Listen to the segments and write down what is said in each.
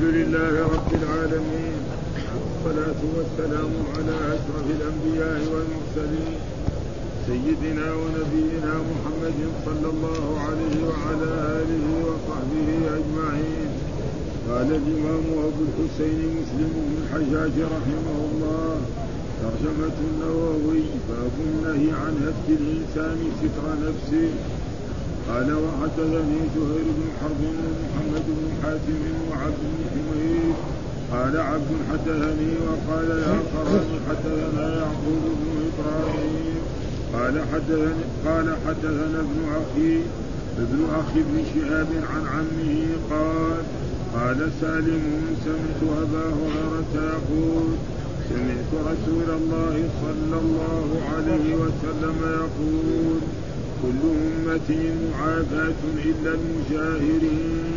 الحمد لله رب العالمين والصلاة والسلام على أشرف الأنبياء والمرسلين سيدنا ونبينا محمد صلى الله عليه وعلى آله وصحبه أجمعين. قال الإمام أبو الحسين مسلم بن الحجاج رحمه الله ترجمة النووي باب النهي عن هتك الإنسان ستر نفسه. قال وحدثني زهير بن حرب ومحمد بن حاتم وعبد بن حميد. قال عبد حدثني وقال يا قراني حدثنا يعقوب بن إبراهيم. قال حدثني قال حدثنا ابن أخي ابن أخي ابن شهاب عن عمه قال قال سالم سمعت أبا هريرة يقول سمعت رسول الله صلى الله عليه وسلم يقول كل أمتي معافاة إلا المجاهرين.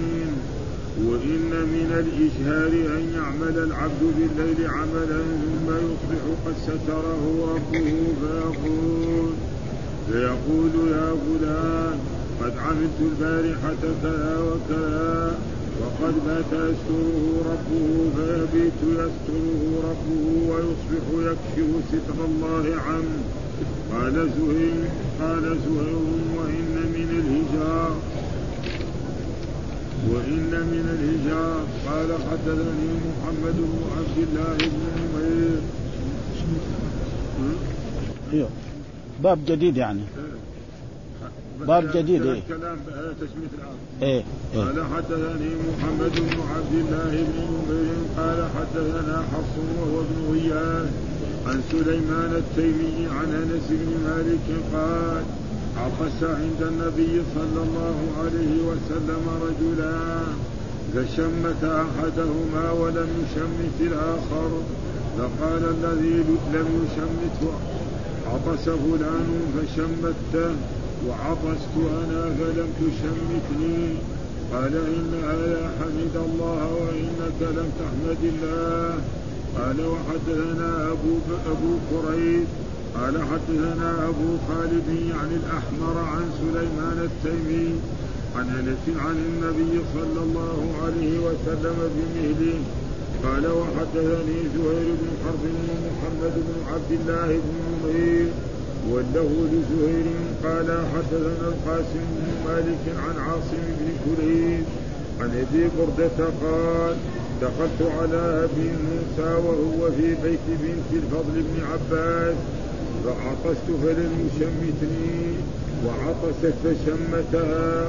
وإن من الإجهار أن يعمل العبد بالليل عملا ثم يصبح قد ستره ربه فيقول فيقول يا فلان قد عملت البارحة كذا وكذا وقد بات يستره ربه فيبيت يستره ربه ويصبح يكشف ستر الله عنه. قال زهير قال زهير وإن من الهجار وإن من الهجار قال حدثني محمد بن عبد الله بن نمير أيوه باب جديد يعني. باب جديد إيه. كلام تسمية العرب إيه, إيه. قال حدثني محمد بن عبد الله بن نمير قال حدثنا حفص وهو ابن غياث. عن سليمان التيمي عن أنس بن مالك قال عطس عند النبي صلى الله عليه وسلم رجلان فشمت أحدهما ولم يشمت الآخر. فقال الذي لم يشمته عطس فلان فشمته وعطست أنا فلم تشمتني. قال إن هذا حمد الله وإنك لم تحمد الله. قال وحدثنا أبو أبو كريب قال حدثنا أبو خالد يعني الأحمر عن سليمان التيمي عن أنس عن النبي صلى الله عليه وسلم بمثله قال وحدثني زهير بن حرب ومحمد بن عبد الله بن نمير وله لزهير قال حدثنا القاسم بن مالك عن عاصم بن كريب عن أبي بردة قال دخلت على أبي موسى وهو في بيت بنت الفضل بن عباس فعطست فلم يشمتني وعطست فشمتها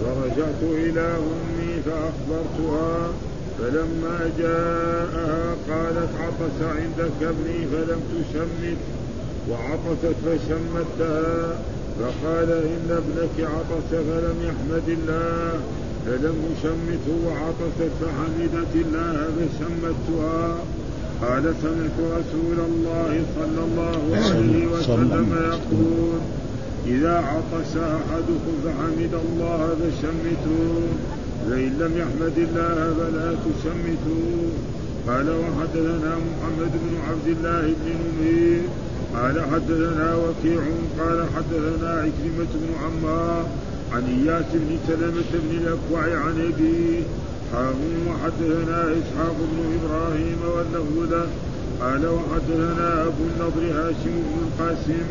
فرجعت إلى أمي فأخبرتها فلما جاءها قالت عطس عندك ابني فلم تشمت وعطست فشمتها فقال إن ابنك عطس فلم يحمد الله. فلم شمته وعطست فحمدت الله فشمتها. قال سمعت رسول الله صلى الله عليه وسلم يقول إذا عطس أحدكم فحمد الله فشمتوه. فإن لم يحمد الله فلا تشمتوه. قال وحدثنا محمد بن عبد الله بن نمير. قال حدثنا وكيع. قال حدثنا عكرمة بن عمار. عن اياس بن سلمة بن الأكوع عن ابيه حاهم وحدثنا إسحاق بن إبراهيم واللفظ له. قال وحدثنا أبو النضر هاشم بن القاسم.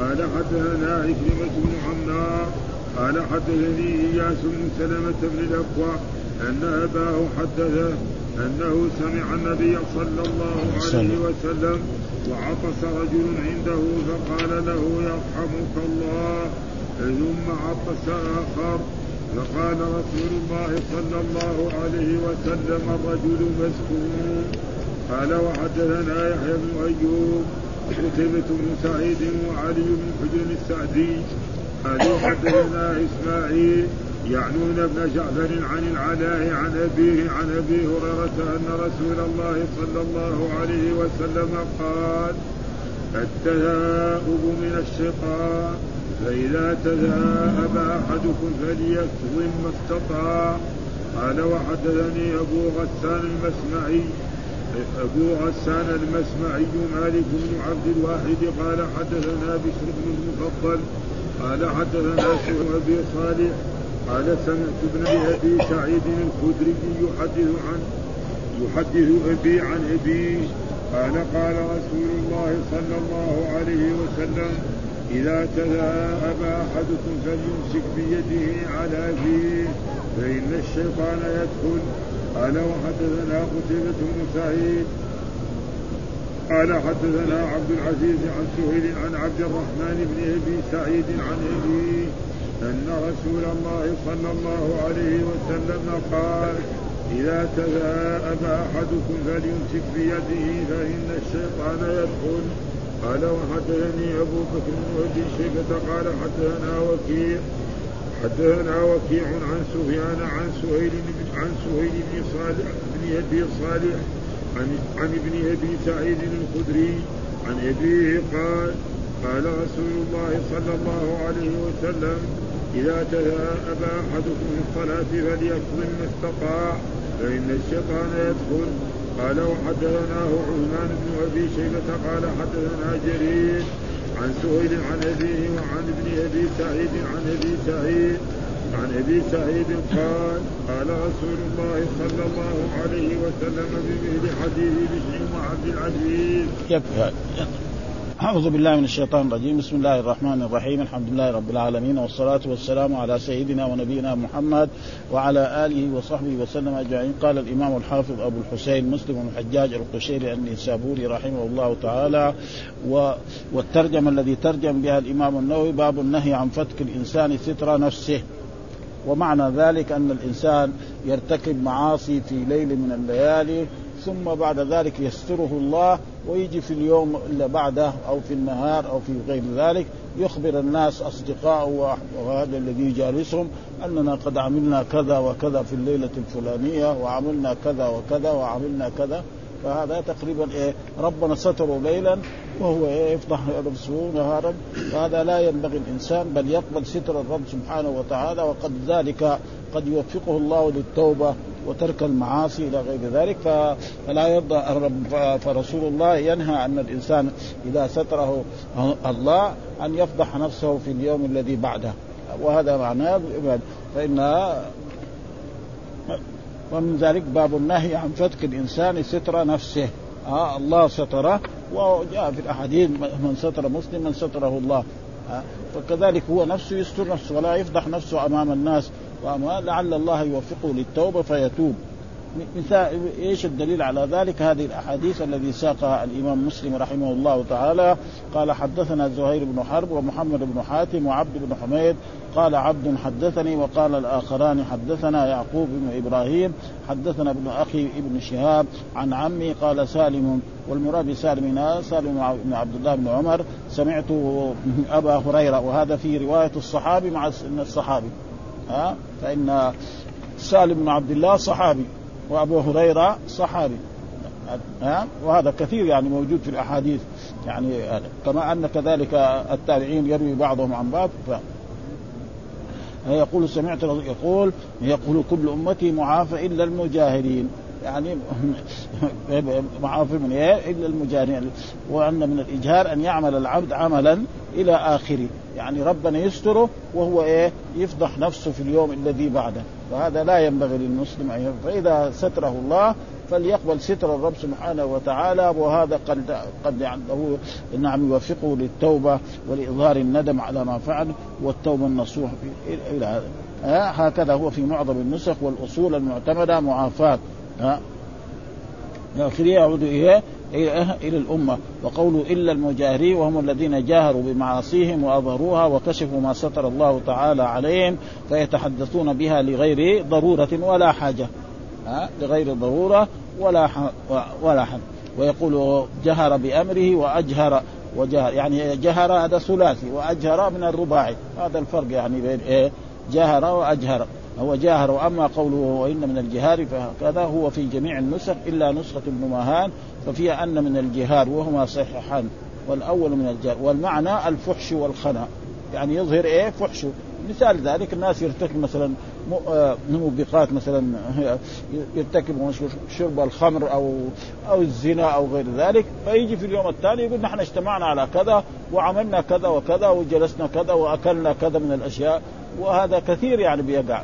قال حدثنا عكرمة بن عمار. قال حدثني إياس بن سلمة بن الأكوع أن أباه حدثه أنه سمع النبي صلى الله عليه وسلم وعطس رجل عنده فقال له يرحمك الله. ثم عطس آخر فقال رسول الله صلى الله عليه وسلم الرجل مسكون. قال وحدثنا يحيى بن أيوب قتيبة بن سعيد وعلي بن حجر السعدي. قالوا حدثنا إسماعيل يعنون ابن جعفر عن العلاء عن أبيه عن أبي هريرة أن رسول الله صلى الله عليه وسلم قال التهاؤب من الشيطان فإذا تذهب أحدكم فليكظم ما استطاع. قال وحدثني أبو غسان المسمعي. أبو غسان المسمعي مالك بن عبد الواحد قال حدثنا بشر بن المفضل. قال حدثنا شيخ أبي صالح. قال سمعت ابن أبي سعيد الخدري يحدث عن يحدث أبي عن أبيه قال قال رسول الله صلى الله عليه وسلم إذا تذاءب أحدكم فليمسك بيده على فيه فإن الشيطان يدخل. قال وحدثنا قتيبة بن سعيد. قال حدثنا عبد العزيز عن سهيل عن عبد الرحمن بن أبي سعيد عن أبي أن رسول الله صلى الله عليه وسلم قال إذا تذاءب أحدكم فليمسك بيده فإن الشيطان يدخل. قال وحدثني أبو بكر بن ابي شيبه قال حدثنا وكيع حدثنا وكيع عن سفيان عن سهيل بن عن سهيل بن صالح بن أبي صالح عن عن ابن أبي سعيد الخدري عن أبيه قال قال رسول الله صلى الله عليه وسلم إذا تثاءب أحدكم في الصلاة فليكظم ما استطاع فإن الشيطان يدخل قال وحدثناه عثمان بن أبي شيبة قال حدثنا جرير عن سهيل عن أبيه وعن ابن أبي سعيد عن أبي سعيد عن أبي سعيد قال قال رسول الله صلى الله عليه وسلم بمثل حديث بشر وعبد العزيز. أعوذ بالله من الشيطان الرجيم. بسم الله الرحمن الرحيم. الحمد لله رب العالمين والصلاة والسلام على سيدنا ونبينا محمد وعلى آله وصحبه وسلم أجمعين. قال الإمام الحافظ أبو الحسين مسلم بن الحجاج القشيري النسابوري رحمه الله تعالى. و والترجمة الذي ترجم بها الإمام النووي باب النهي عن فتك الإنسان ستر نفسه. ومعنى ذلك أن الإنسان يرتكب معاصي في ليل من الليالي ثم بعد ذلك يستره الله ويجي في اليوم اللي بعده أو في النهار أو في غير ذلك. يخبر الناس اصدقائه وهذا الذي يجالسهم أننا قد عملنا كذا وكذا في الليلة الفلانية وعملنا كذا وكذا وعملنا كذا. فهذا تقريبا إيه ربنا ستره ليلا وهو إيه يفضح نفسه نهارا. وهذا لا ينبغي الإنسان بل يقبل ستر الرب سبحانه وتعالى. وقد ذلك قد يوفقه الله للتوبة وترك المعاصي إلى غير ذلك فلا يرضى فرسول الله ينهى ان الإنسان إذا ستره الله أن يفضح نفسه في اليوم الذي بعده. وهذا معناه فان ومن ذلك باب النهي عن فتك الإنسان ستر نفسه. آه الله ستره وجاء في الأحاديث من ستر مسلما ستره الله. آه فكذلك هو نفسه يستر نفسه ولا يفضح نفسه أمام الناس. لعل الله يوفقه للتوبة فيتوب. مثال إيش الدليل على ذلك؟ هذه الأحاديث الذي ساقها الإمام مسلم رحمه الله تعالى. قال حدثنا زهير بن حرب ومحمد بن حاتم وعبد بن حميد. قال عبد حدثني وقال الآخران حدثنا يعقوب بن إبراهيم. حدثنا ابن أخي ابن شهاب عن عمي قال سالم والمراد بسالم سالم بن عبد الله بن عمر. سمعت أبا هريرة وهذا في رواية الصحابي مع الصحابي. ها؟ فإن سالم بن عبد الله صحابي وأبو هريرة صحابي. ها؟ وهذا كثير يعني موجود في الأحاديث. يعني كما أن كذلك التابعين يروي بعضهم عن بعض. ف يقول سمعت يقول يقول كل أمتي معافى إلا المجاهرين يعني معافى من إيه؟ إلا المجاهرين وأن من الإجهار أن يعمل العبد عملا إلى آخره. يعني ربنا يستره وهو إيه؟ يفضح نفسه في اليوم الذي بعده. فهذا لا ينبغي للمسلم أن فإذا ستره الله فليقبل ستر الرب سبحانه وتعالى. وهذا قد قد عنده نعم يوفقه للتوبة ولإظهار الندم على ما فعل والتوبة النصوح إلى هذا. هكذا هو في معظم النسخ والأصول المعتمدة معافاة. ها؟ لكن يعود إلى إلى الأمة. وقوله إلا المجاهرين وهم الذين جاهروا بمعاصيهم وأظهروها وكشفوا ما ستر الله تعالى عليهم فيتحدثون بها لغير ضرورة ولا حاجة. ها؟ لغير ضرورة ولا. ولا حد ويقول جهر بأمره وأجهر وجهر يعني جهر هذا ثلاثي وأجهر من الرباعي. هذا الفرق يعني بين إيه؟ جهر وأجهر. هو جاهر وأما قوله وان من الجهار فهكذا هو في جميع النسخ إلا نسخة ابن مهان ففيها أن من الجهار وهما صحيحان. والأول من الجهار والمعنى الفحش والخنا يعني يظهر إيه؟ فحشه مثال ذلك الناس يرتكب مثلا موبقات مثلا يرتكب شرب الخمر أو أو الزنا أو غير ذلك فيجي في اليوم التالي يقول نحن اجتمعنا على كذا وعملنا كذا وكذا وجلسنا كذا وأكلنا كذا من الأشياء وهذا كثير يعني بيقع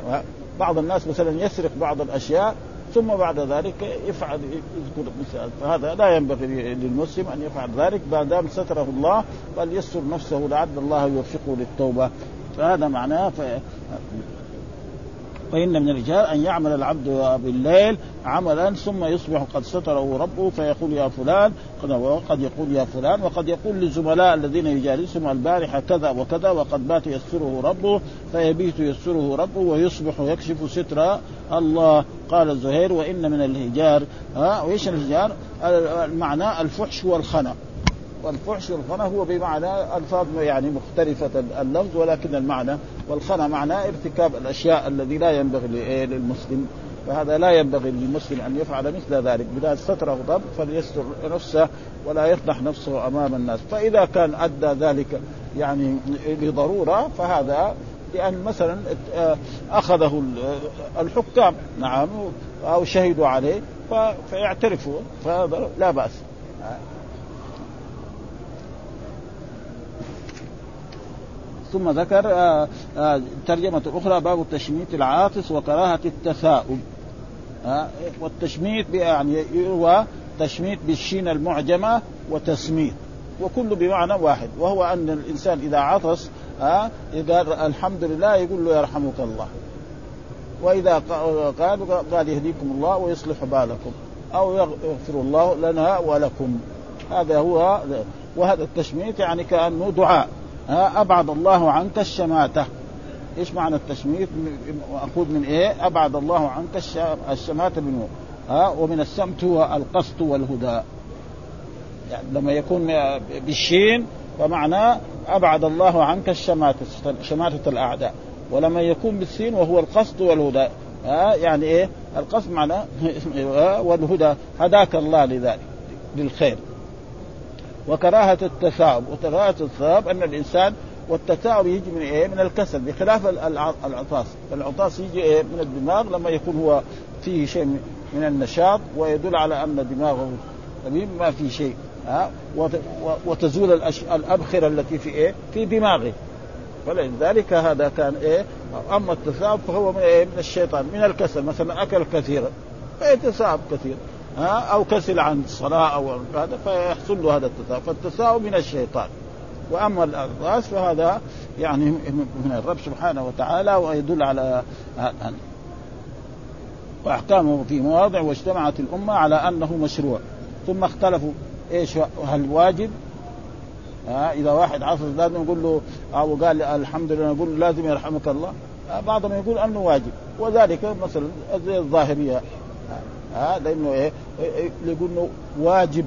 بعض الناس مثلا يسرق بعض الأشياء ثم بعد ذلك يفعل يذكر مثل فهذا لا ينبغي للمسلم أن يفعل ذلك ما دام ستره الله فليستر نفسه لعل الله يوفقه للتوبة فهذا معناه. وإن من الرجال أن يعمل العبد بالليل عملا ثم يصبح قد ستره ربه فيقول يا فلان وقد يقول يا فلان وقد يقول للزملاء الذين يجالسهم البارحة كذا وكذا وقد بات يستره ربه فيبيت يستره ربه ويصبح يكشف ستر الله قال الزهير وإن من الهجار ها وإيش الهجار؟ المعنى الفحش والخنا والفحش والخنا هو بمعنى الفاظ يعني مختلفة اللفظ ولكن المعنى والخنا معناه ارتكاب الأشياء الذي لا ينبغي للمسلم. فهذا لا ينبغي للمسلم أن يفعل مثل ذلك. إذا ستره ضب فليستر نفسه ولا يفضح نفسه أمام الناس. فإذا كان أدى ذلك يعني لضرورة فهذا لأن مثلا أخذه الحكام نعم أو شهدوا عليه فيعترفوا فهذا لا بأس. ثم ذكر آه، آه، ترجمة أخرى باب التشميت العاطس وكراهة التثاؤب. آه، والتشميت يعني يروى تشميت بالشين المعجمة وتسميت. وكله بمعنى واحد. وهو أن الإنسان إذا عطس قال الحمد لله يقول له يرحمك الله. وإذا قال قال يهديكم الله ويصلح بالكم أو يغفر الله لنا ولكم. هذا هو وهذا التشميت يعني كأنه دعاء. ها أبعد الله عنك الشماتة. إيش معنى التشميت؟ ماخوذ من إيه؟ أبعد الله عنك الشماتة من ها ومن السمت هو القصد والهدى. يعني لما يكون بالشين فمعناه أبعد الله عنك الشماتة شماتة الأعداء. ولما يكون بالسين وهو القصد والهدى. ها يعني إيه؟ القصد معناه والهدى. هداك الله لذلك للخير. وكراهة التثاؤب وكراهة التثاؤب أن الإنسان والتثاؤب يجي من إيه؟ من الكسل بخلاف العطاس، العطاس يجي إيه؟ من الدماغ لما يكون هو فيه شيء من النشاط ويدل على أن دماغه تميم ما في شيء ها وتزول الأبخرة التي في إيه؟ في دماغه فلذلك هذا كان إيه؟ أما التثاؤب فهو من إيه؟ من الشيطان من الكسل مثلا أكل كثيرا فيتثاؤب كثيرا أو كسل عن الصلاة أو هذا فيحصل له هذا التثاؤب فالتثاؤب من الشيطان. وأما الراس فهذا يعني من الرب سبحانه وتعالى ويدل على وأحكامه في مواضع واجتمعت الأمة على أنه مشروع. ثم اختلفوا. إيش هل واجب؟ ها إذا واحد عصر لازم نقول له أو قال الحمد لله نقول له لازم يرحمك الله. بعضهم يقول أنه واجب. وذلك مثلا زي الظاهرية. ها لأنه إيه يقول إنه واجب.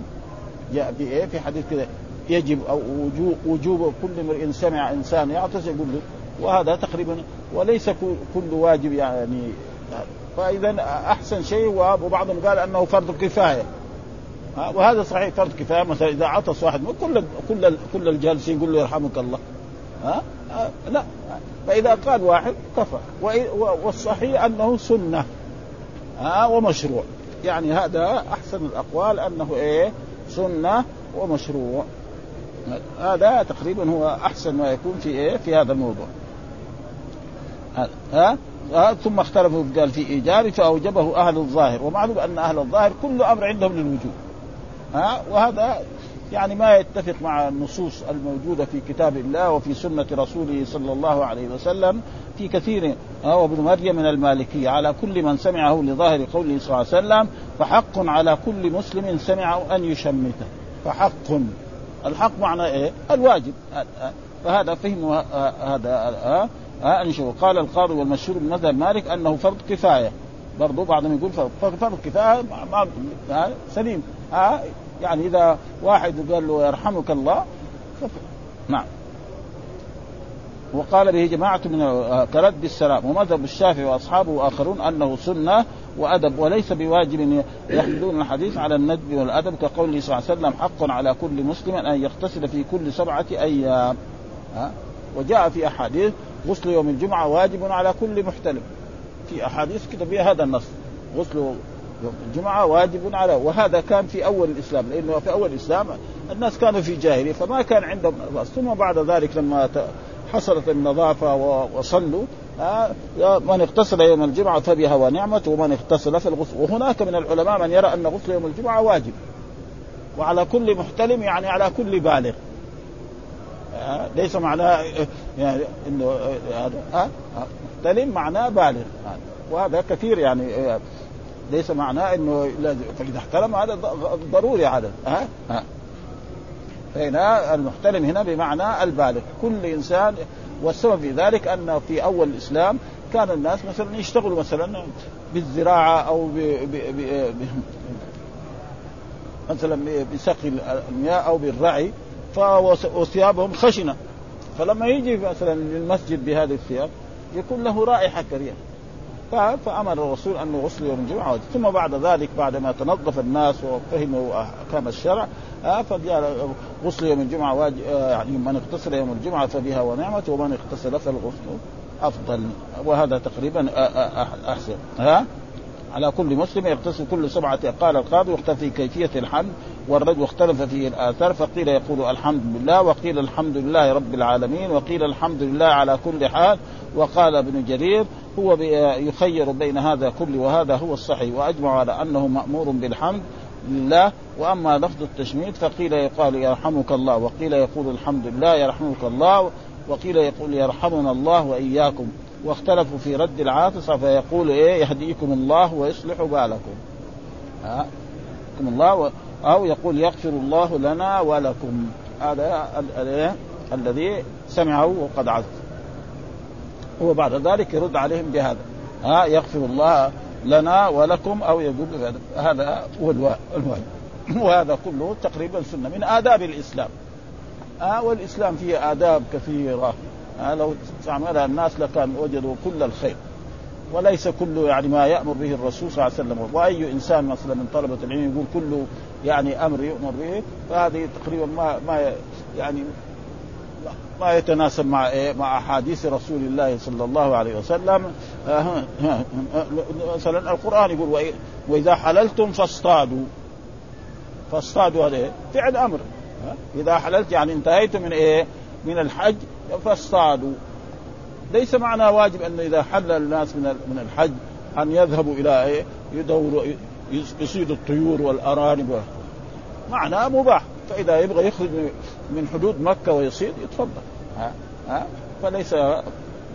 جاء في إيه في حديث كذا يجب أو وجوب وجوب كل امرئ سمع إنسان يعطس يقول له وهذا تقريبا وليس كل واجب يعني. فإذا أحسن شيء وبعضهم قال أنه فرض كفاية. وهذا صحيح فرض كفاية. مثلا إذا عطس واحد كل كل كل الجالسين يقول له يرحمك الله. ها لا. فإذا قال واحد كفى. والصحيح أنه سنة. ها ومشروع. يعني هذا أحسن الأقوال أنه إيه؟ سنة ومشروع. هذا تقريبا هو أحسن ما يكون في إيه؟ في هذا الموضوع. ها؟ ها؟ ثم اختلفوا قال في ايجاب فأوجبه أهل الظاهر. ومعلوم أن أهل الظاهر كل أمر عندهم للوجوب. ها؟ وهذا يعني ما يتفق مع النصوص الموجودة في كتاب الله وفي سنة رسوله صلى الله عليه وسلم في كثير وابن مريم من المالكية. على كل من سمعه لظاهر قوله صلى الله عليه وسلم فحق على كل مسلم سمعه أن يشمته. فحق. الحق معنى إيه؟ الواجب. فهذا فهم هذا ها؟ قال القاضي والمشهور من مذهب مالك أنه فرض كفاية. برضو بعضهم يقول فرض, كفايه ما سليم. ها يعني إذا واحد قال له يرحمك الله نعم. وقال به جماعة من كرد بالسلام. ومذهب الشافعي وأصحابه وآخرون أنه سنة وأدب وليس بواجب يحملون الحديث على الندب والأدب كقوله صلى الله عليه وسلم حق على كل مسلم أن يغتسل في كل سبعة أيام؟ وجاء في أحاديث غسل يوم الجمعة واجب على كل محتلم. في أحاديث كده فيها هذا النص. غسل الجمعة واجب على وهذا كان في أول الإسلام لأنه في أول الإسلام الناس كانوا في جاهلية فما كان عندهم ثم بعد ذلك لما حصلت النظافة وصلوا آه من اغتسل يوم الجمعة فبها ونعمة ومن اغتسل في الغسل وهناك من العلماء من يرى أن غسل يوم الجمعة واجب وعلى كل محتلم يعني على كل بالغ. آه ليس معناه يعني إنه آه محتلم معناه بالغ. وهذا كثير يعني آه ليس معناه إنه لازم فإذا احتلم هذا ضروري هذا ها؟ ها. فهنا المحتلم هنا بمعنى البالغ. كل إنسان والسبب في ذلك أن في أول الإسلام كان الناس مثلا يشتغلوا مثلا بالزراعة أو ب ب ب ب مثلا بسقي المياه أو بالرعي وثيابهم خشنة. فلما يجي مثلا للمسجد بهذه الثياب يكون له رائحة كريهة. فأمر الرسول أن غسل يوم الجمعة. ثم بعد ذلك بعد ما تنظف الناس وفهموا أحكام الشرع فجاء غسل يوم الجمعة واجب يعني من اغتسل يوم الجمعة فبها ونعمه ومن اغتسل فالغسل أفضل. وهذا تقريبا أحسن. ها؟ على كل مسلم يغتسل كل سبعة قال القاضي واختلف في كيفية الحمد والرجل واختلف فيه الآثار فقيل يقول الحمد لله وقيل الحمد لله رب العالمين وقيل الحمد لله على كل حال وقال ابن جرير هو يخير بين هذا كله وهذا هو الصحيح وأجمع على أنه مأمور بالحمد لله وأما لفظ التشميت فقيل يقال يرحمك الله وقيل يقول الحمد لله يرحمك الله وقيل يقول يرحمنا الله وإياكم واختلفوا في رد العاطفه فيقول إيه يهديكم الله ويصلح بالكم. ها؟ الله و... أو يقول يغفر الله لنا ولكم. هذا الذي سمعه وقد عز وبعد ذلك يرد عليهم بهذا. ها؟ يغفر الله لنا ولكم أو يقول هذا هو الواجب وهذا كله تقريبا سنة من آداب الإسلام. آه والإسلام فيه آداب كثيرة. لو استعملها الناس لكان وجدوا كل الخير وليس كل يعني ما يأمر به الرسول صلى الله عليه وسلم وأي إنسان مثلا من طلبة العلم يقول كله يعني أمر يؤمر به فهذه تقريبا ما ما يعني ما يتناسب مع إيه؟ مع أحاديث رسول الله صلى الله عليه وسلم آه، مثلا القرآن يقول وإذا حللتم فاصطادوا فاصطادوا هذا؟ فعل أمر إذا حللت يعني انتهيت من إيه؟ من الحج فاصطادوا. ليس معنى واجب انه إذا حل الناس من من الحج أن يذهبوا إلى إيه؟ يدوروا يصيدوا الطيور والأرانب معناه مباح. فإذا يبغى يخرج من حدود مكة ويصيد يتفضل. ها؟ ها؟ فليس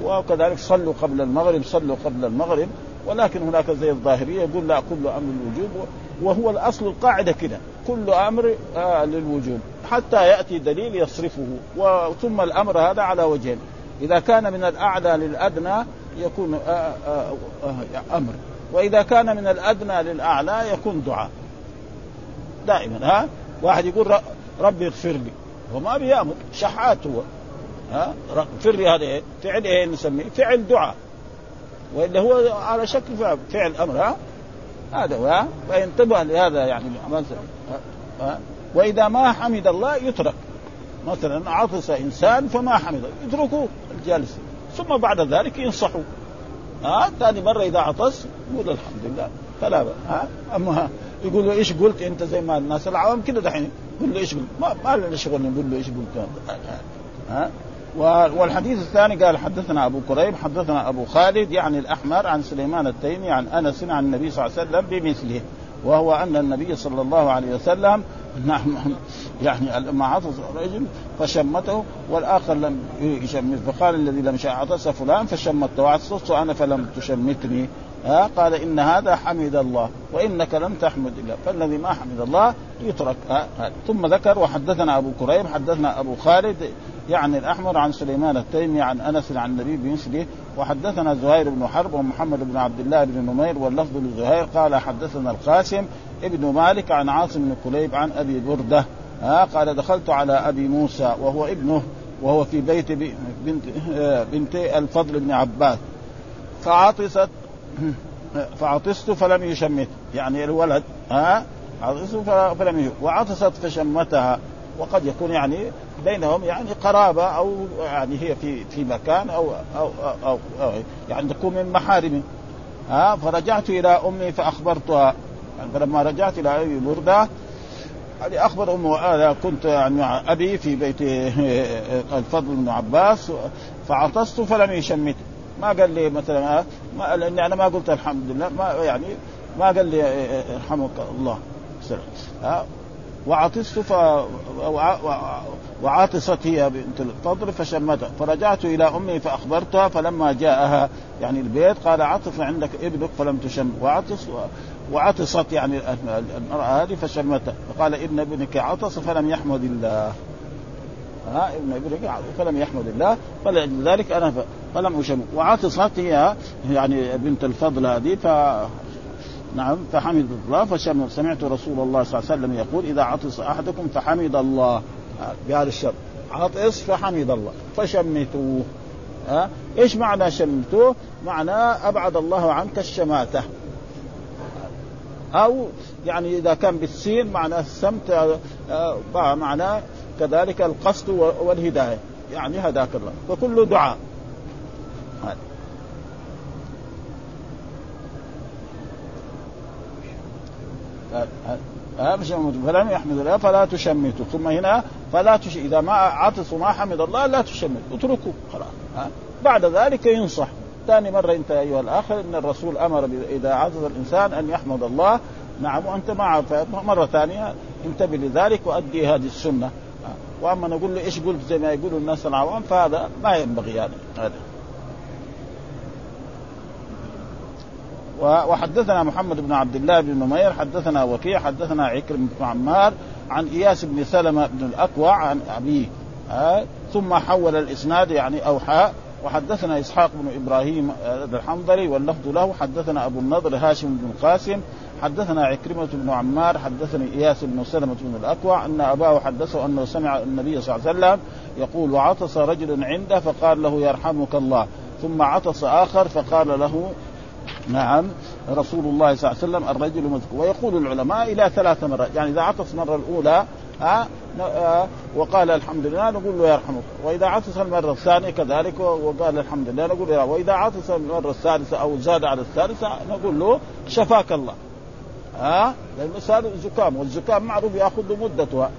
وكذلك صلوا قبل المغرب صلوا قبل المغرب. ولكن هناك زي الظاهرية يقول لا كل أمر للوجوب وهو الأصل القاعدة كده. كل أمر آه للوجوب. حتى يأتي دليل يصرفه. وثم الأمر هذا على وجهين. إذا كان من الأعلى للأدنى يكون آه آه آه أمر. وإذا كان من الأدنى للأعلى يكون دعاء. دائما ها؟ واحد يقول ربي اغفر لي. هو ما بيأمر شحات هو ها؟ اغفر لي هذا إيه؟ فعل إيه نسميه؟ فعل دعاء. وإلا هو على شكل فعل, أمر ها؟ هذا هو فينتبه لهذا يعني مثلا ها؟ وإذا ما حمد الله يترك. مثلا عطس إنسان فما حمد يتركوه الجالس ثم بعد ذلك ينصحوا ها ثاني مرة إذا عطس يقول الحمد لله. فلا ها أما يقول إيش قلت أنت زي ما الناس العوام كده دحين؟ يقول له إيش قلت؟ ما, ما لنا شغل نقول له إيش قلت. ها؟ والحديث الثاني قال حدثنا أبو كريب حدثنا أبو خالد يعني الأحمر عن سليمان التيمي عن أنس عن النبي صلى الله عليه وسلم بمثله. وهو أن النبي صلى الله عليه وسلم نعم يعني لما عطس رجل فشمته والآخر لم يشمت. فقال الذي لم عطس فلان فشمته. وعطست أنا فلم تشمتني. ها؟ قال إن هذا حمد الله وإنك لم تحمد الله. فالذي ما حمد الله يترك. ها؟ ثم ذكر وحدثنا أبو كريم حدثنا أبو خالد يعني الأحمر عن سليمان التيمي عن أنس عن النبي بمثله وحدثنا زهير بن حرب ومحمد بن عبد الله بن نمير واللفظ لزهير. قال حدثنا القاسم ابن مالك عن عاصم بن كليب عن أبي بردة. ها قال دخلت على أبي موسى وهو ابنه وهو في بيت بنت بنت الفضل بن عباس. فعطست فعطست فلم يشمت. يعني الولد ها عطست فلم يشمت. وعطست فشمتها. وقد يكون يعني بينهم يعني قرابة أو يعني هي في في مكان أو أو أو, أو يعني تكون من محارمه ها فرجعت إلى أمي فأخبرتها. يعني فلما رجعت إلى أبي بردة يعني أخبر أمه هذا. كنت يعني مع أبي في بيت الفضل بن عباس. فعطست فلم يشمت. ما قال لي مثلا آه ما لاني أنا ما قلت الحمد لله. ما يعني ما قال لي ارحمك الله. ها وعطست ف وعاطست هي بنت الفضل فشمتها. فرجعت إلى أمي فأخبرتها فلما جاءها يعني البيت قال عطف عندك ابنك فلم تشم. وعطس وعطست يعني المرأة هذه فشمتها. فقال ابن ابنك عطس فلم يحمد الله. ها ابن ابنك فلم يحمد الله فلذلك أنا فلم أشم. وعطست هي يعني بنت الفضل هذه ف نعم فحمد الله. فشم سمعت رسول الله صلى الله عليه وسلم يقول إذا عطس أحدكم فحمد الله. بهذا الشر عطس فحمد الله. فشمتوه. ها إيش معنى شمتوه؟ معناه أبعد الله عنك الشماتة. أو يعني إذا كان بالسين معناه السمت معناه كذلك القصد والهداية. يعني هداك الله. فكله دعاء. فلم يحمد الله فلا تشمتوا. ثم هنا فلا تش... إذا ما عطس وما حمد الله لا تشمت اتركوا. خلاص. بعد ذلك ينصح. ثاني مرة أنت أيها الأخ أن الرسول أمر إذا عطس الإنسان أن يحمد الله. نعم وأنت مع مرة ثانية انتبه لذلك وأدي هذه السنة. وأما نقول له إيش قلت؟ زي ما يقولوا الناس العوام فهذا ما ينبغي يعني. هذا. وحدثنا محمد بن عبد الله بن نمير حدثنا وكيع حدثنا عكرم بن عمار عن إياس بن سلمة بن الأكوع عن أبيه. آه ثم حول الإسناد يعني أوحى. وحدثنا إسحاق بن إبراهيم الحنظلي واللفظ له. حدثنا أبو النضر هاشم بن القاسم حدثنا عكرمة بن عمار حدثني إياس بن سلمة بن الأكوع أن أباه حدثه أنه سمع النبي صلى الله عليه وسلم يقول وعطس رجل عنده فقال له يرحمك الله. ثم عطس آخر فقال له نعم رسول الله صلى الله عليه وسلم الرجل مذكور. ويقول العلماء إلى ثلاث مرات يعني إذا عطس المره الأولى ها آه وقال الحمد لله نقول له يرحمك. وإذا عطس المرة الثانية كذلك وقال الحمد لله نقول له وإذا عطس المرة الثالثة أو زاد على الثالثة نقول له شفاك الله. ها لأنه صار زكام والزكام معروف يأخذ له مدته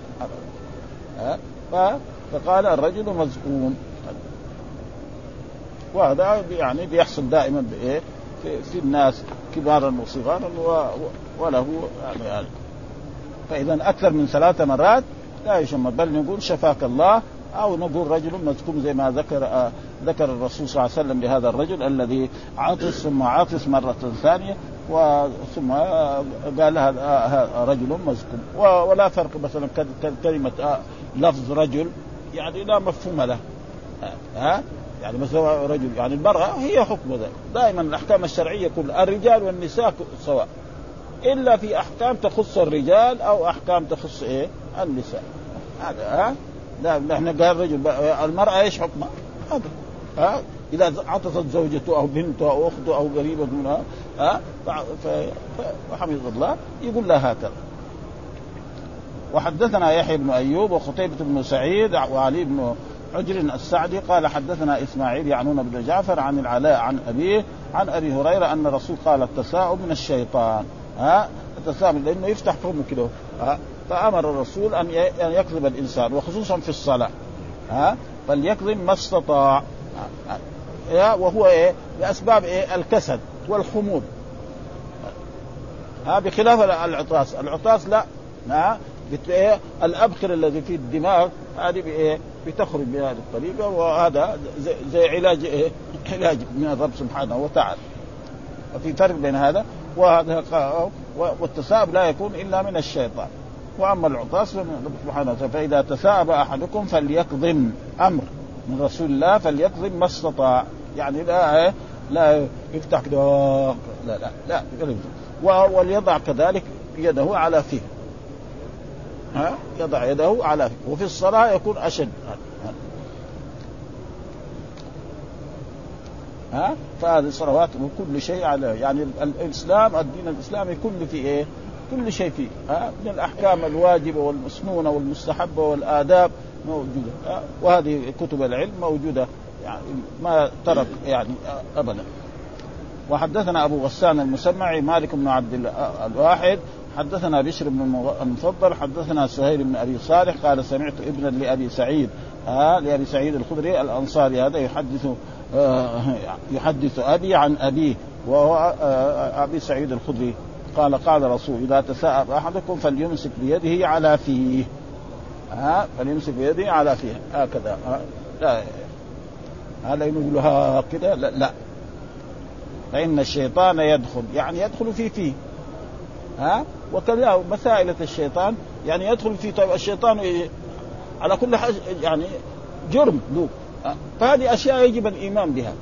ها فقال الرجل مزكوم. وهذا يعني بيحصل دائما بإيه؟ في, في الناس كبارا وصغارا وله يعني فاذا أكثر من ثلاث مرات لا يشمر بل نقول شفاك الله أو نقول رجل مذكور زي ما ذكر آه ذكر الرسول صلى الله عليه وسلم لهذا الرجل الذي عاطس ثم عاطس مرة ثانية ثم قال هذا رجل مذكور ولا فرق مثلا كلمة آه لفظ رجل يعني لا مفهوم له. ها يعني مثلا رجل يعني المرأة هي حكم ذلك. دائما الأحكام الشرعية كل الرجال والنساء سواء. إلا في أحكام تخص الرجال أو أحكام تخص إيه؟ النساء. هذا ها؟ لا نحن قال رجل المرأة إيش حكمها؟ هذا ها؟ إذا عطست زوجته أو بنته أو أخته أو قريبة منها ها؟ فحمد الله يقول لها هكذا. وحدثنا يحيى بن أيوب وخطيبة بن سعيد وعلي بن حجر السعدي قال حدثنا إسماعيل يعنون بن جعفر عن العلاء عن أبيه عن أبي هريرة أن الرسول قال التساؤل من الشيطان. ها؟ التساؤل لأنه يفتح فمه كده. فأمر الرسول أن يكذب الإنسان وخصوصا في الصلاة. ها؟ فليكذب ما استطاع. وهو إيه؟ بأسباب إيه؟ الكسل والخمول ها؟ بخلاف العطاس. العطاس لا. ها؟ إيه؟ الأبخر الذي في الدماغ هذه بإيه؟ بتخرج بهذه الطريقة وهذا زي, زي علاج إيه؟ علاج من الرب سبحانه وتعالى. وفي فرق بين هذا وهذا والتثاؤب لا يكون إلا من الشيطان. وأما العطاس فمن سبحانه وتعالى فإذا تثاءب أحدكم فليكظم أمر من رسول الله فليكظم ما استطاع. يعني لا إيه؟ لا يفتح كده لا لا لا وليضع كذلك يده على فيه. ها؟ يضع يده على وفي الصلاة يكون أشد. ها؟ فهذه الصلوات وكل شيء على يعني الإسلام الدين الإسلامي كله فيه إيه؟ كل شيء فيه. ها؟ من الأحكام الواجبة والمسنونة والمستحبة والآداب موجودة. ها؟ وهذه كتب العلم موجودة. يعني ما ترك يعني أبدا. وحدثنا أبو غسان المسمعي مالك بن عبد الواحد حدثنا بشر بن المفضل حدثنا سهيل بن أبي صالح قال سمعت ابنا لأبي سعيد آه لأبي سعيد الخدري الأنصاري هذا يحدث يحدث أبي عن أبيه وهو أبي سعيد الخدري. قال قال رسول إذا تساءل أحدكم فليمسك بيده على فيه. ها فليمسك بيده على فيه. هكذا. لا. هذا يقول هكذا لا, لا. فإن الشيطان يدخل يعني يدخل في فيه. ها وكذا مسائلة الشيطان يعني يدخل في طيب الشيطان على كل حاجة يعني جرم له فهذه أشياء يجب الإيمان بها.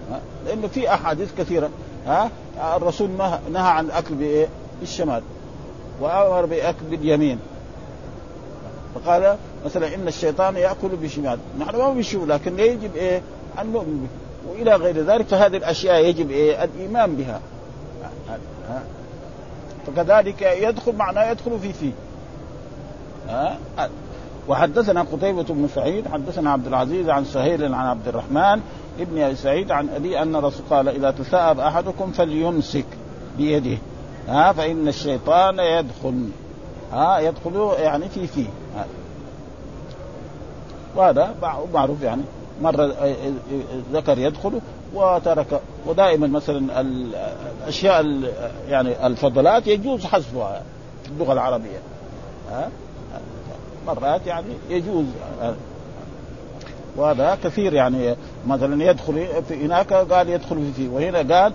لأنه في أحاديث كثيرة ها؟ الرسول نهى عن الأكل بإيه؟ بالشمال وأمر بأكل باليمين. فقال مثلا إن الشيطان يأكل بشمال نحن ما بنشوف لكن يجب إيه؟ أن نؤمن وإلى غير ذلك فهذه الأشياء يجب إيه؟ الإيمان بها. فكذلك يدخل معناه يدخل في فيه. ها؟ وحدثنا قتيبة بن سعيد حدثنا عبد العزيز عن سهيل عن عبد الرحمن ابن ابي سعيد عن أبي أن الرسول قال إذا تثاءب أحدكم فليمسك بيده. ها؟ فإن الشيطان يدخل. ها؟ يدخل يعني في فيه. وهذا معروف يعني. مرة ذكر يدخل وترك. ودائما مثلا الأشياء يعني الفضلات يجوز حذفها في اللغة العربية. ها؟ مرات يعني يجوز. وهذا كثير يعني مثلا يدخل في هناك قال يدخل في فيه وهنا قال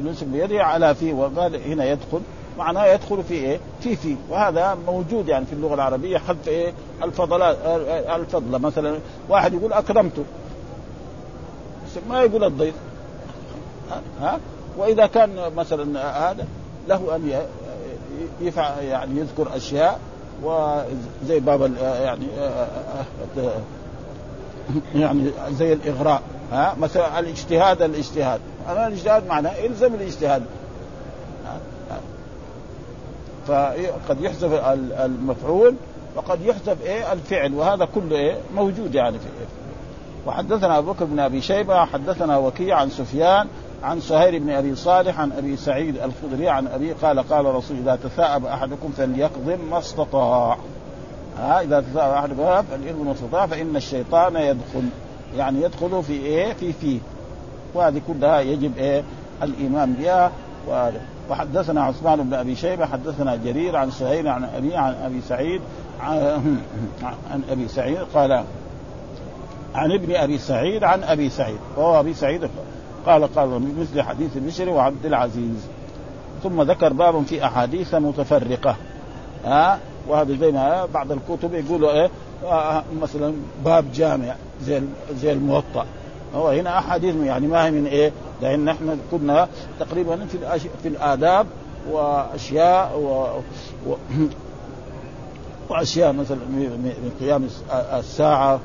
يمسك بيده على فيه وقال هنا يدخل. معناه يدخل في إيه؟ في في وهذا موجود يعني في اللغة العربية حتى إيه؟ الفضلات الفضله مثلا واحد يقول أكرمته. ما يقول الضيف. ها؟ وإذا كان مثلا هذا له أن يفعل يعني يذكر أشياء وزي باب يعني يعني زي الإغراء. ها؟ مثلا الاجتهاد الاجتهاد. أنا الاجتهاد معناه إلزم الاجتهاد. فقد يحذف المفعول وقد يحذف إيه؟ الفعل. وهذا كله إيه؟ موجود يعني في إيه وحدثنا أبو بكر بن أبي شيبة حدثنا وكيع عن سفيان عن سهير بن أبي صالح عن أبي سعيد الخدري عن أبي قال قال رسول إذا تثاءب أحدكم فليقضم ما استطاع. ها إذا تثاءب أحدكم فليقضم ما استطاع فإن الشيطان يدخل يعني يدخل في إيه؟ في فيه وهذه كلها يجب إيه؟ الإيمان بها. وحدثنا عثمان بن أبي شيبة حدثنا جرير عن سهيل عن أبي عن أبي سعيد عن, أبي سعيد قال عن ابن أبي سعيد عن أبي سعيد وهو أبي سعيد قال قال مثل حديث بشر وعبد العزيز. ثم ذكر باب في أحاديث متفرقة. ها؟ وهذا زي ما بعض الكتب يقولوا إيه؟ آه مثلا باب جامع زي زي الموطأ. هو هنا أحاديث يعني ما هي من إيه؟ لأن نحن كنا تقريبا في في الآداب وأشياء و... و... وأشياء مثلا من قيام الساعة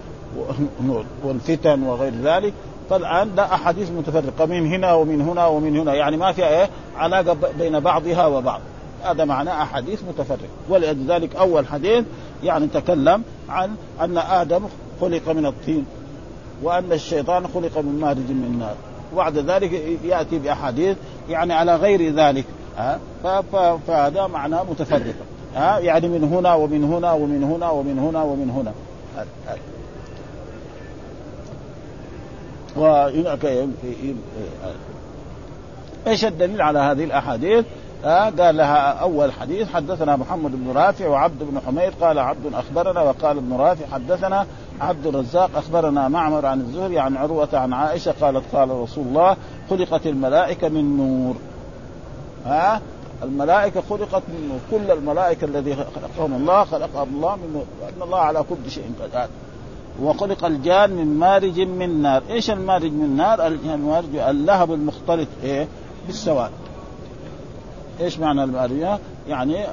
والفتن وغير ذلك فالآن لا أحاديث متفرقة من هنا ومن هنا ومن هنا يعني ما في إيه؟ علاقة بين بعضها وبعض. هذا معناه أحاديث متفرقة. ولذلك أول حديث يعني تكلم عن أن آدم خلق من الطين وأن الشيطان خلق من مارج من نار. وبعد ذلك يأتي بأحاديث يعني على غير ذلك. ها؟ فهذا معناه متفرقة. ها؟ يعني من هنا ومن هنا ومن هنا ومن هنا ومن هنا. وهناك إيش الدليل على هذه الأحاديث؟ آه قال لها أول حديث حدثنا محمد بن رافع وعبد بن حميد قال عبد أخبرنا وقال ابن رافع حدثنا عبد الرزاق أخبرنا معمر عن الزهري عن عروة عن عائشة قالت قال رسول الله خلقت الملائكة من نور. ها آه الملائكة خلقت من نور. كل الملائكة الذي خلقهم الله خلقهم الله من نور وأن الله على كل شيء قدير. وخلق الجان من مارج من نار. إيش المارج من نار؟ المارج اللهب المختلط إيه؟ بالسواد. إيش معنى المارج؟ يعني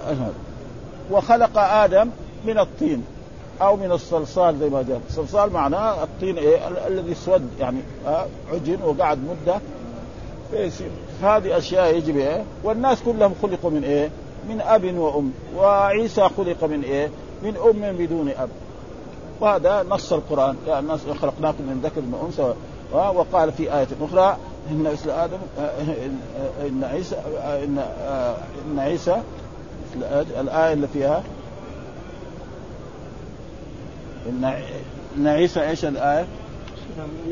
وخلق آدم من الطين أو من الصلصال زي ما جاء. الصلصال معناه الطين إيه؟ الذي اسود يعني آه عجن وقعد مدة. فيصير هذه أشياء يجب إيه؟ والناس كلهم خلقوا من إيه؟ من أب وأم. وعيسى خلق من إيه؟ من أم بدون أب. وهذا نص القرآن. الناس خلقناكم من ذكر وانثى وقال في آية أخرى إن مثل آدم إن عيسى إن إن عيسى الآية اللي فيها إن إن عيسى إيش الآية؟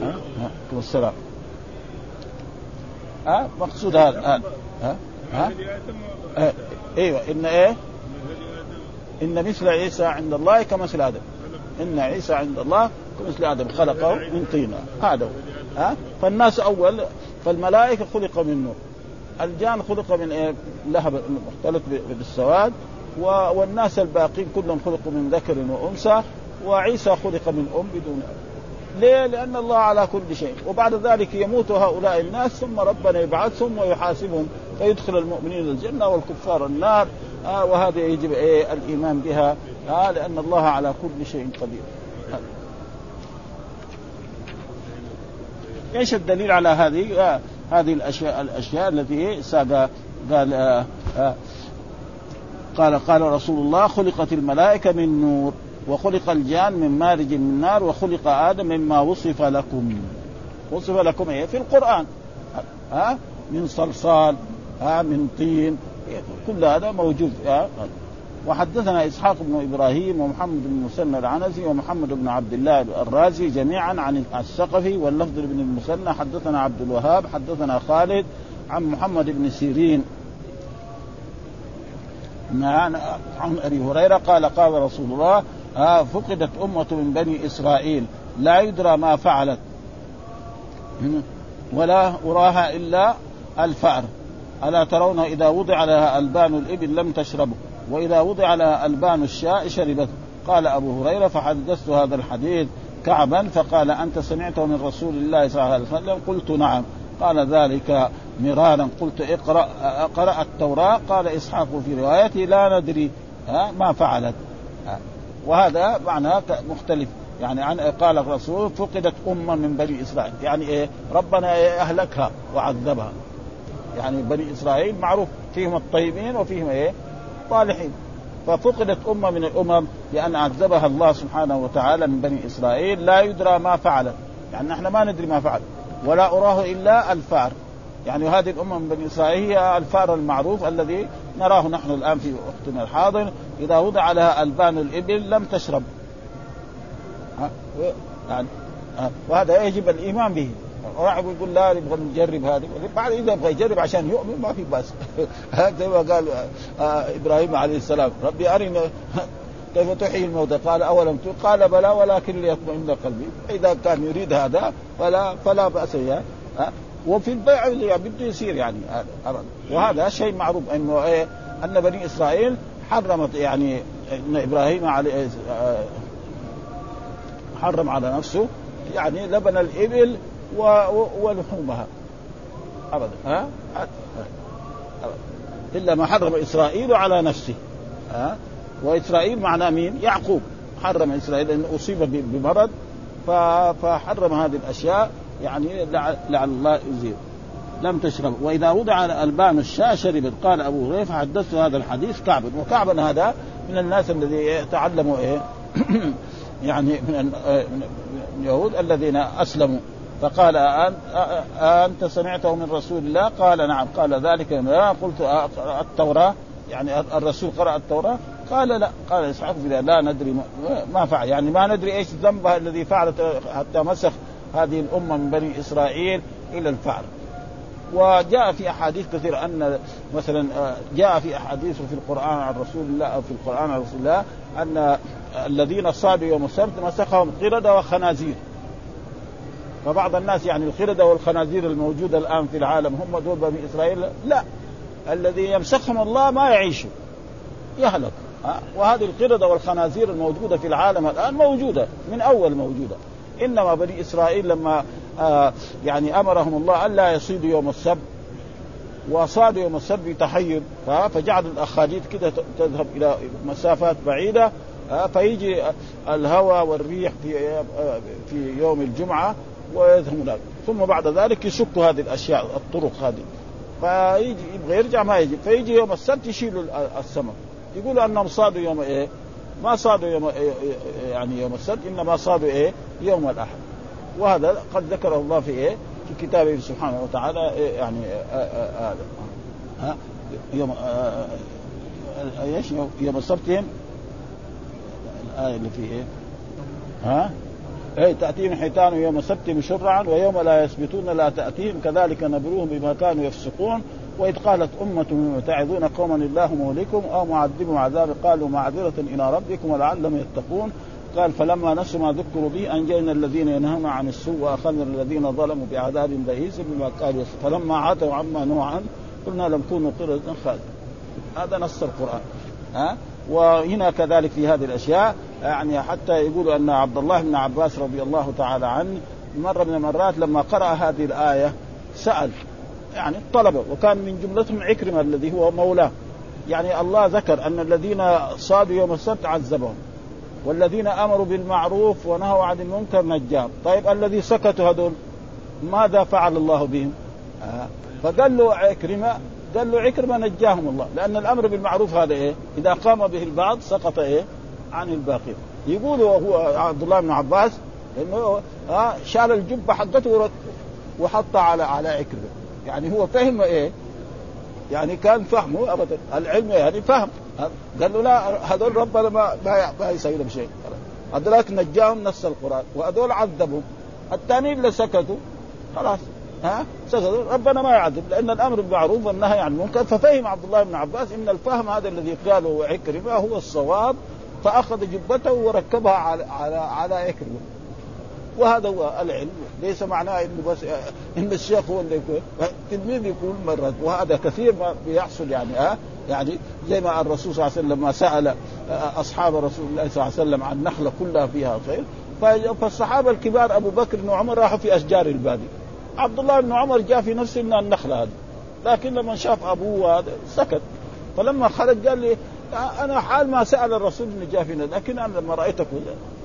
ها؟ والسلام ها؟ مقصود هذا ها, ها؟ ها؟ أيوه إن إيه؟ إن مثل عيسى عند الله كمثل آدم. إن عيسى عند الله كمثل آدم خلقه من طين. هذا ها؟ فالناس أول فالملائكة خلق من نور. الجان خلق من إيه؟ لهب مختلط بالسواد والناس الباقين كلهم خلقوا من ذكر وأنثى وعيسى خلق من أم بدون أب. ليه؟ لأن الله على كل شيء. وبعد ذلك يموت هؤلاء الناس ثم ربنا يبعثهم ويحاسبهم فيدخل المؤمنين الجنة والكفار النار. آه وهذا يجب إيه الإيمان بها آه لأن الله على كل شيء قدير آه. إيش الدليل على هذه؟ آه هذه الأشياء الأشياء التي ساق قال آه آه قال قال رسول الله خلقت الملائكة من نور وخلق الجان من مارج من نار وخلق آدم مما وصف لكم وصف لكم إيه في القرآن ها من صلصال ها من طين كل هذا موجود وحدثنا إسحاق بن إبراهيم ومحمد بن مسنى العنزي ومحمد بن عبد الله الرازي جميعا عن الثقفي واللفظ بن المثنى حدثنا عبد الوهاب حدثنا خالد عن محمد بن سيرين عن أبي هريرة قال قال رسول الله آه فقدت أمة من بني إسرائيل لا يدرى ما فعلت ولا أراها إلا الفأر. ألا ترون إذا وضع لها ألبان الإبل لم تشربه وإذا وضع لها ألبان الشاء شربته. قال أبو هريرة فحدثت هذا الحديث كعبا فقال أنت سمعته من رسول الله صلى الله عليه وسلم؟ قلت نعم. قال ذلك مرارا. قلت اقرأ قرأ التوراة. قال إسحاق في روايته لا ندري ما فعلت. وهذا معناه مختلف. يعني عن قال الرسول فقدت أمة من بني إسرائيل. يعني إيه؟ ربنا إيه؟ أهلكها وعذبها. يعني بني إسرائيل معروف فيهم الطيبين وفيهم إيه؟ طالحين ففقدت أمة من الأمم لأن عذبها الله سبحانه وتعالى من بني إسرائيل. لا يدرى ما فعلت. يعني نحن ما ندري ما فعل ولا أراه إلا الفار. يعني هذه الأمة من بني إسرائيل هي الفار المعروف الذي نراه نحن الآن في وقتنا الحاضر. إذا وضع لها ألبان الإبل لم تشرب. يعني وهذا يجب الإيمان به. واحد يقول لا نبغى نجرب هذه. بعد إذا يبغى يجرب عشان يؤمن ما في بأس. زي ما قال آه إبراهيم عليه السلام ربي ارنا كيف تحيي الموتى. قال أولم قال بلى ولكن ليطمئن قلبي. إذا كان يريد هذا فلا فلا بأس يعني. وفي البيع يعني بده يصير يعني وهذا شيء معروف إنه إيه أن بني إسرائيل حرمت يعني إن إبراهيم عليه حرم على نفسه يعني لبن الإبل ولحومها ابدا. ها؟ إلا ما حرم إسرائيل على نفسه. ها؟ وإسرائيل معناه مين؟ يعقوب. حرم إسرائيل لأنه أصيب بمرض فحرم هذه الأشياء. يعني لعل الله يزيل لم تشرب. وإذا وضع البان الشاة شربت قال أبو هريرة فحدثت هذا الحديث كعب. وكعب هذا من الناس الذي تعلموا إيه؟ يعني من اليهود الذين أسلموا. فقال أنت سمعته من رسول الله؟ قال نعم. قال ذلك قلت التوراة؟ يعني الرسول قرأ التوراة؟ قال لا. قال إسحاق لا ندري ما فعل. يعني ما ندري إيش ذنبها الذي فعلت حتى مسخ هذه الأمة من بني إسرائيل إلى الفعل. وجاء في أحاديث كثيرة أن مثلا جاء في أحاديث في القرآن عن رسول الله أو في القرآن عن رسول الله أن الذين صادوا يوم السبت مسخهم قردة وخنازير. فبعض الناس يعني القردة والخنازير الموجودة الآن في العالم هم دول بني إسرائيل؟ لا. الذي يمسخهم الله ما يعيشوا. يهلك. وهذه القردة والخنازير الموجودة في العالم الآن موجودة من أول موجودة. إنما بني إسرائيل لما آه يعني أمرهم الله الا يصيدوا يوم السبت وصادوا يوم السبت بتحير فجعل الاخاديد كده تذهب إلى مسافات بعيدة آه فيجي الهواء والريح في آه في يوم الجمعة ويذهب هناك. ثم بعد ذلك يشكوا هذه الأشياء الطرق هذه. فيجي يبغى يرجع ما يجي. فيجي يوم السبت يشيلوا السمك. يقولوا أنهم صادوا يوم إيه؟ ما صادوا يوم يعني يوم السبت إنما صادوا إيه؟ يوم الأحد. وهذا قد ذكره الله في إيه؟ في كتابه سبحانه وتعالى إيه؟ يعني هذا ها؟ يوم إيش؟ يوم السبت الآية اللي فيه إيه؟ ها؟ أي تأتيهم حيتان يوم سبتهم شرعا ويوم لا يثبتون لا تأتيهم كذلك نبلوهم بما كانوا يفسقون. وإذ قالت أمة تعظون قوما الله مهلكم أو معذبهم عذاب قالوا معذرة إلى ربكم ولعلهم يتقون. قال فلما نسوا ما ذكروا به أنجينا الذين ينهون عن السوء وأخذنا الذين ظلموا بعذاب بئيس بما قالوا فلما عاتوا عما عنه قلنا لم كونوا قردة. خالد هذا نص القرآن. ها؟ وهنا كذلك في هذه الأشياء يعني حتى يقول أن عبد الله بن عباس رضي الله تعالى عنه مرة من المرات لما قرأ هذه الآية سأل يعني الطلبة وكان من جملتهم عكرمة الذي هو مولاه. يعني الله ذكر أن الذين صادوا يوم السبت عذبهم والذين امروا بالمعروف ونهوا عن المنكر نجاهم طيب الذي سكتوا هذول؟ ماذا فعل الله بهم؟ آه. فقال له عكرمة قال له عكرمة نجاهم الله. لأن الأمر بالمعروف هذا إيه؟ إذا قام به البعض سقط إيه؟ عن الباقي. يقول هو عبد الله بن عباس إنه آه شال الجبة حقته وحطها على على عكرمة. يعني هو فهم إيه؟ يعني كان فهمه ابدا. العلم يعني فهم. قال له لا هذول ربنا ما ما, ما يسوي لهم شيء. هذولاك نجاهم نص القرآن. وهذول عذبهم. الثانيين اللي سكتوا خلاص. ها؟ ربنا ما يعذب لأن الأمر بالمعروف والنهي عن المنكر. ففهم عبد الله بن عباس إن الفهم هذا الذي قاله عكرمة هو الصواب فأخذ جبته وركبها على على على عكرمة. وهذا هو العلم. ليس معناه إنه بس إن الشيخ هو اللي يكون التلميذ يكون مرة وهذا كثير ما بيحصل يعني ها؟ يعني زي ما الرسول صلى الله عليه وسلم لما سأل أصحاب رسول الله صلى الله عليه وسلم عن النخلة كلها فيها خير. فالصحابة الكبار أبو بكر وعمر راحوا في أشجار البادي عبد الله بن عمر جاء في نفس النخله هذه لكن لما شاف أبوه هذا سكت. فلما خرج قال لي أنا حال ما سأل الرسول إنه جاء فينا لكن أنا لما رايتك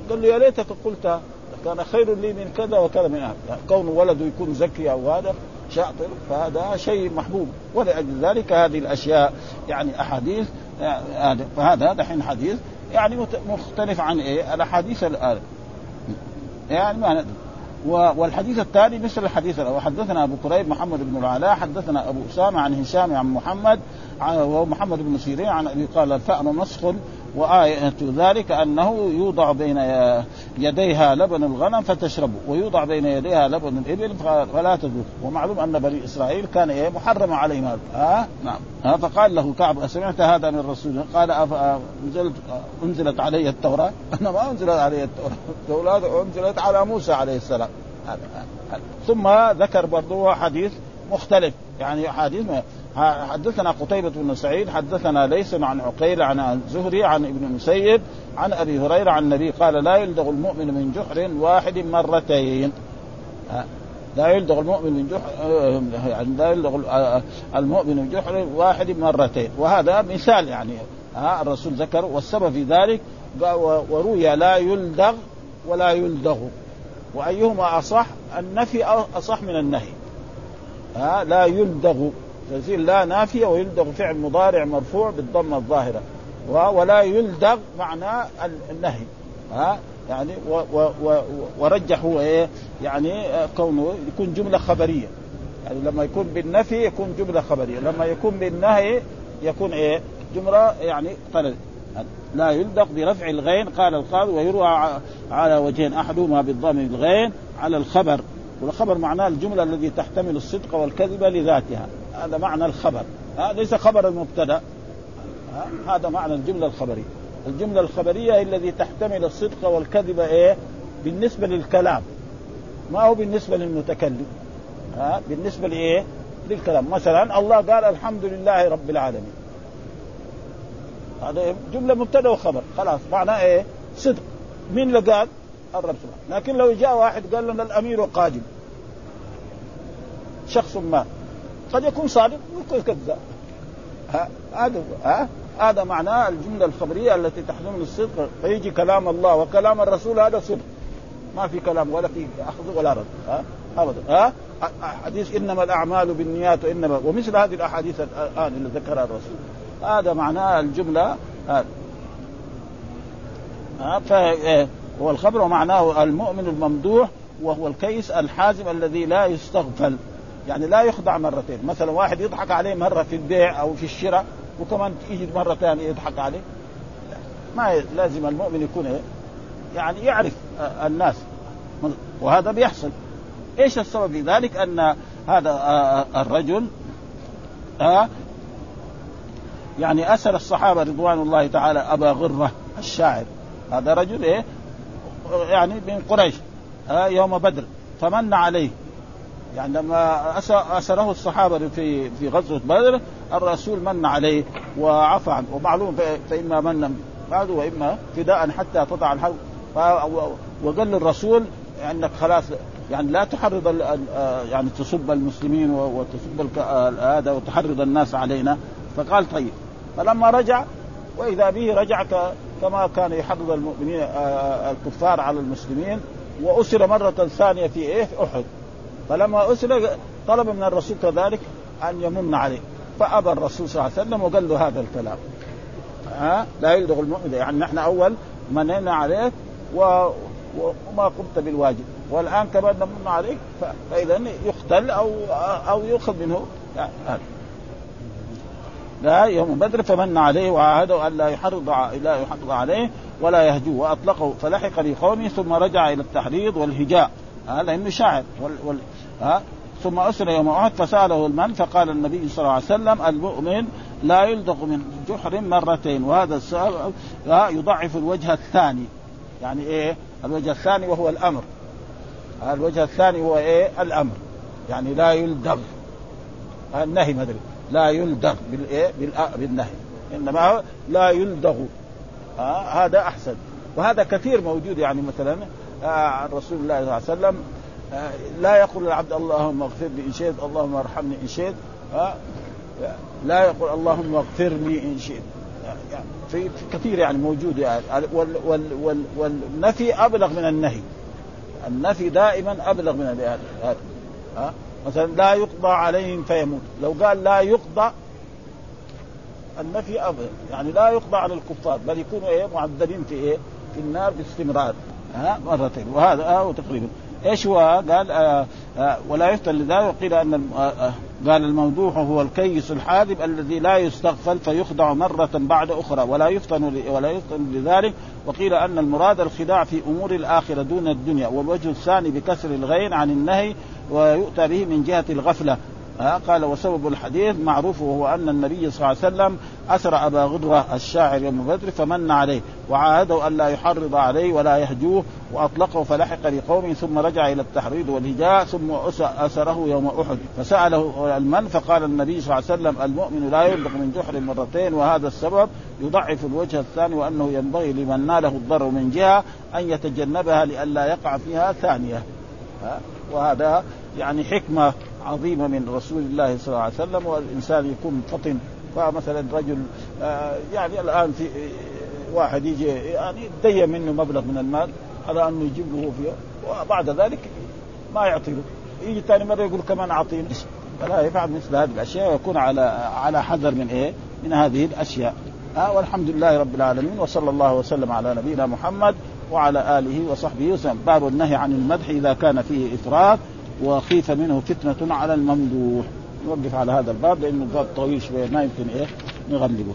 قال لي يا ليتك قلت كان خير لي من كذا وكذا من هذا. كون ولده يكون زكي أو هذا شاطر فهذا شيء محبوب. ولأجل ذلك هذه الأشياء يعني أحاديث يعني فهذا دحين حديث يعني مختلف عن الأحاديث الآن. يعني ما ندري. والحديث الثاني مثل الحديث الأول حدثنا أبو قريب محمد بن العلاء حدثنا أبو أسامة عن هشام عن محمد وهو محمد بن سيرين عن ابي قال الفأر مسخ وآية ذلك أنه يوضع بين يديها لبن الغنم فتشرب ويوضع بين يديها لبن الإبل فلا تذوق ومعلوم أن بني إسرائيل كان إيه؟ محرم عليهم هذا. آه نعم. آه فقال له كعب أسمعت هذا من الرسول؟ قال أنزلت أنزلت علي التوراة؟ أنا ما أنزلت علي التوراة. التوراة أنزلت على موسى عليه السلام. هذا ثم ذكر برضه حديث مختلف يعني حديث حدثنا قتيبة بن سعيد حدثنا ليس عن عقيل عن زهري عن ابن المسيب عن أبي هريرة عن النبي قال لا يلدغ المؤمن من جحر واحد مرتين. لا يلدغ المؤمن من جحر يعني لا يلدغ المؤمن من جحر واحد مرتين. وهذا مثال يعني الرسول ذكر والسبب في ذلك وروي لا يلدغ ولا يلدغ. وأيهما أصح؟ النفي أصح من النهي. لا يلدغ. تصير لا نافية ويلدغ فعل مضارع مرفوع بالضمة الظاهرة. ولا يلدغ معنى النهي. ها؟ يعني و و و ورجح هو إيه؟ يعني كونه يكون جملة خبرية. يعني لما يكون بالنفي يكون جملة خبرية. لما يكون بالنهي يكون إيه؟ جملة يعني طلب لا يلدغ برفع الغين قال القاضي ويروى على وجهين أحدهما بالضم الغين على الخبر. والخبر معناه الجملة التي تحتمل الصدق والكذب لذاتها. هذا معنى الخبر. ها ليس خبر المبتدأ. هذا معنى الجملة الخبرية. الجملة الخبرية هي التي تحتمل الصدق والكذب إيه؟ بالنسبة للكلام. ما هو بالنسبة للمتكلم؟ ها بالنسبة لايه للكلام. مثلا الله قال الحمد لله رب العالمين. هذا جملة مبتدأ وخبر. خلاص معناه إيه؟ صدق. مين اللي قال؟ الرب سبحانه. لكن لو جاء واحد قال لنا الأمير قادم. شخص ما. قد يكون صادق ويكون كذاب هذا ها؟ هذا معناه الجملة الخبريه التي تحتمل الصدق فيجي كلام الله وكلام الرسول هذا صدق. ما في كلام ولا في أخذ ولا رد ها؟ ابدا ها؟ حديث إنما الأعمال بالنيات وإنما ومثل هذه الأحاديث الآن اللي ذكرها الرسول. هذا معناه الجملة هذا ها؟ هو الخبر ومعناه المؤمن الممدوح وهو الكيس الحازم الذي لا يستغفل. يعني لا يخضع مرتين. مثلا واحد يضحك عليه مرة في البيع أو في الشراء وكمان يجي مرة ثانية يضحك عليه. ما لازم المؤمن يكون إيه؟ يعني يعرف الناس. وهذا بيحصل. إيش السبب في ذلك؟ أن هذا الرجل يعني اسر الصحابة رضوان الله تعالى أبا غرة الشاعر. هذا رجل إيه؟ يعني من قريش يوم بدر فمن عليه. يعني لما أسره الصحابة في في غزوة بدر الرسول من عليه وعفى عنه. ومعلوم فإما من بعد وإما فداء حتى تضع الحرب وقال للرسول إنك خلاص يعني لا تحرض يعني تسب المسلمين وتسب هذا وتحرض الناس علينا. فقال طيب. فلما رجع وإذا به رجع كما كان يحرض المؤمنين الكفار على المسلمين وأسر مرة ثانية في إيه؟ أحد. فلما اسر طلب من الرسول كذلك أن يمن عليه. فأبى الرسول صلى الله عليه وسلم وقال له هذا الكلام. ها؟ لا يلدغ المؤمن. يعني نحن أول منينا عليك و... وما قمت بالواجب. والآن كمان نمن عليك فاذا يقتل أو أو يؤخذ منه. يعني لا يوم بدر فمن عليه وعاهده أن لا يحرض لا يحرض عليه ولا يهجوه. وأطلقه فلحق بقومه ثم رجع إلى التحريض والهجاء. ها لأنه شاعر. وال... وال... ها؟ ثم أسر يوم أحد فسأله المن فقال النبي صلى الله عليه وسلم المؤمن لا يلدغ من جحر مرتين وهذا السؤال يضعف الوجه الثاني. يعني إيه؟ الوجه الثاني وهو الأمر. الوجه الثاني هو إيه؟ الأمر. يعني لا يلدغ. النهي ما أدري. لا يلدغ بالايه بالنهي. إنما لا يلدغ. آه هذا أحسن. وهذا كثير موجود يعني مثلا آه رسول الله صلى الله عليه وسلم آه لا يقول العبد اللهم اغفر لي إن شئت اللهم ارحمني إن شئت لا يقول اللهم اغفر لي إن شئت. يعني في كثير يعني موجود يعني. وال وال وال والنفي أبلغ من النهي. النفي دائما أبلغ من هذا ها؟ مثلا لا يقضى عليهم فيموت. لو قال لا يقضى النفي أبلغ. يعني لا يقضى على الكفار بل يكونوا إيه معذبين في إيه في النار باستمرار ها؟ مرتين. وهذا آه تقريبا. إيش هو؟ قال آه آه ولا يفتن لذلك وقيل أن آه قال الموضوع هو الكيس الحاذب الذي لا يستغفل فيخدع مرة بعد أخرى ولا يفتن ولا يفتن لذلك. وقيل أن المراد الخداع في أمور الآخرة دون الدنيا والوجه الثاني بكسر الغين عن النهي ويؤتى به من جهة الغفلة. ها قال وسبب الحديث معروف وهو أن النبي صلى الله عليه وسلم أسر أبا غدوة الشاعر يوم بدر فمن عليه وعاهده أن لا يحرض عليه ولا يهجوه واطلقه فلحق بقومه ثم رجع إلى التحريض والهجاء ثم أسره يوم أحد. فسأله المن فقال النبي صلى الله عليه وسلم المؤمن لا ينبغ من جحر مرتين وهذا السبب يضعف الوجه الثاني وأنه ينبغي لمن ناله الضر من جهة أن يتجنبها لئلا يقع فيها ثانية. وهذا يعني حكمة عظيمة من رسول الله صلى الله عليه وسلم والإنسان يكون فطن فمثلا رجل آه، يعني الآن في واحد يجي يعني يدين منه مبلغ من المال على أنه يجيب له فيه وبعد ذلك ما يعطي له يجي ثاني مرة يقول كمان أعطيني. فلا يفعل مثل هذه الأشياء ويكون على على حذر من إيه؟ من هذه الأشياء. آه والحمد لله رب العالمين وصلى الله وسلم على نبينا محمد وعلى آله وصحبه وسلم. باب النهي عن المدح إذا كان فيه افراط وخيف منه فتنة على الممدوح. نوقف على هذا الباب لأنه الباب طويل شوية ما يمكن إيه؟ نغلبه.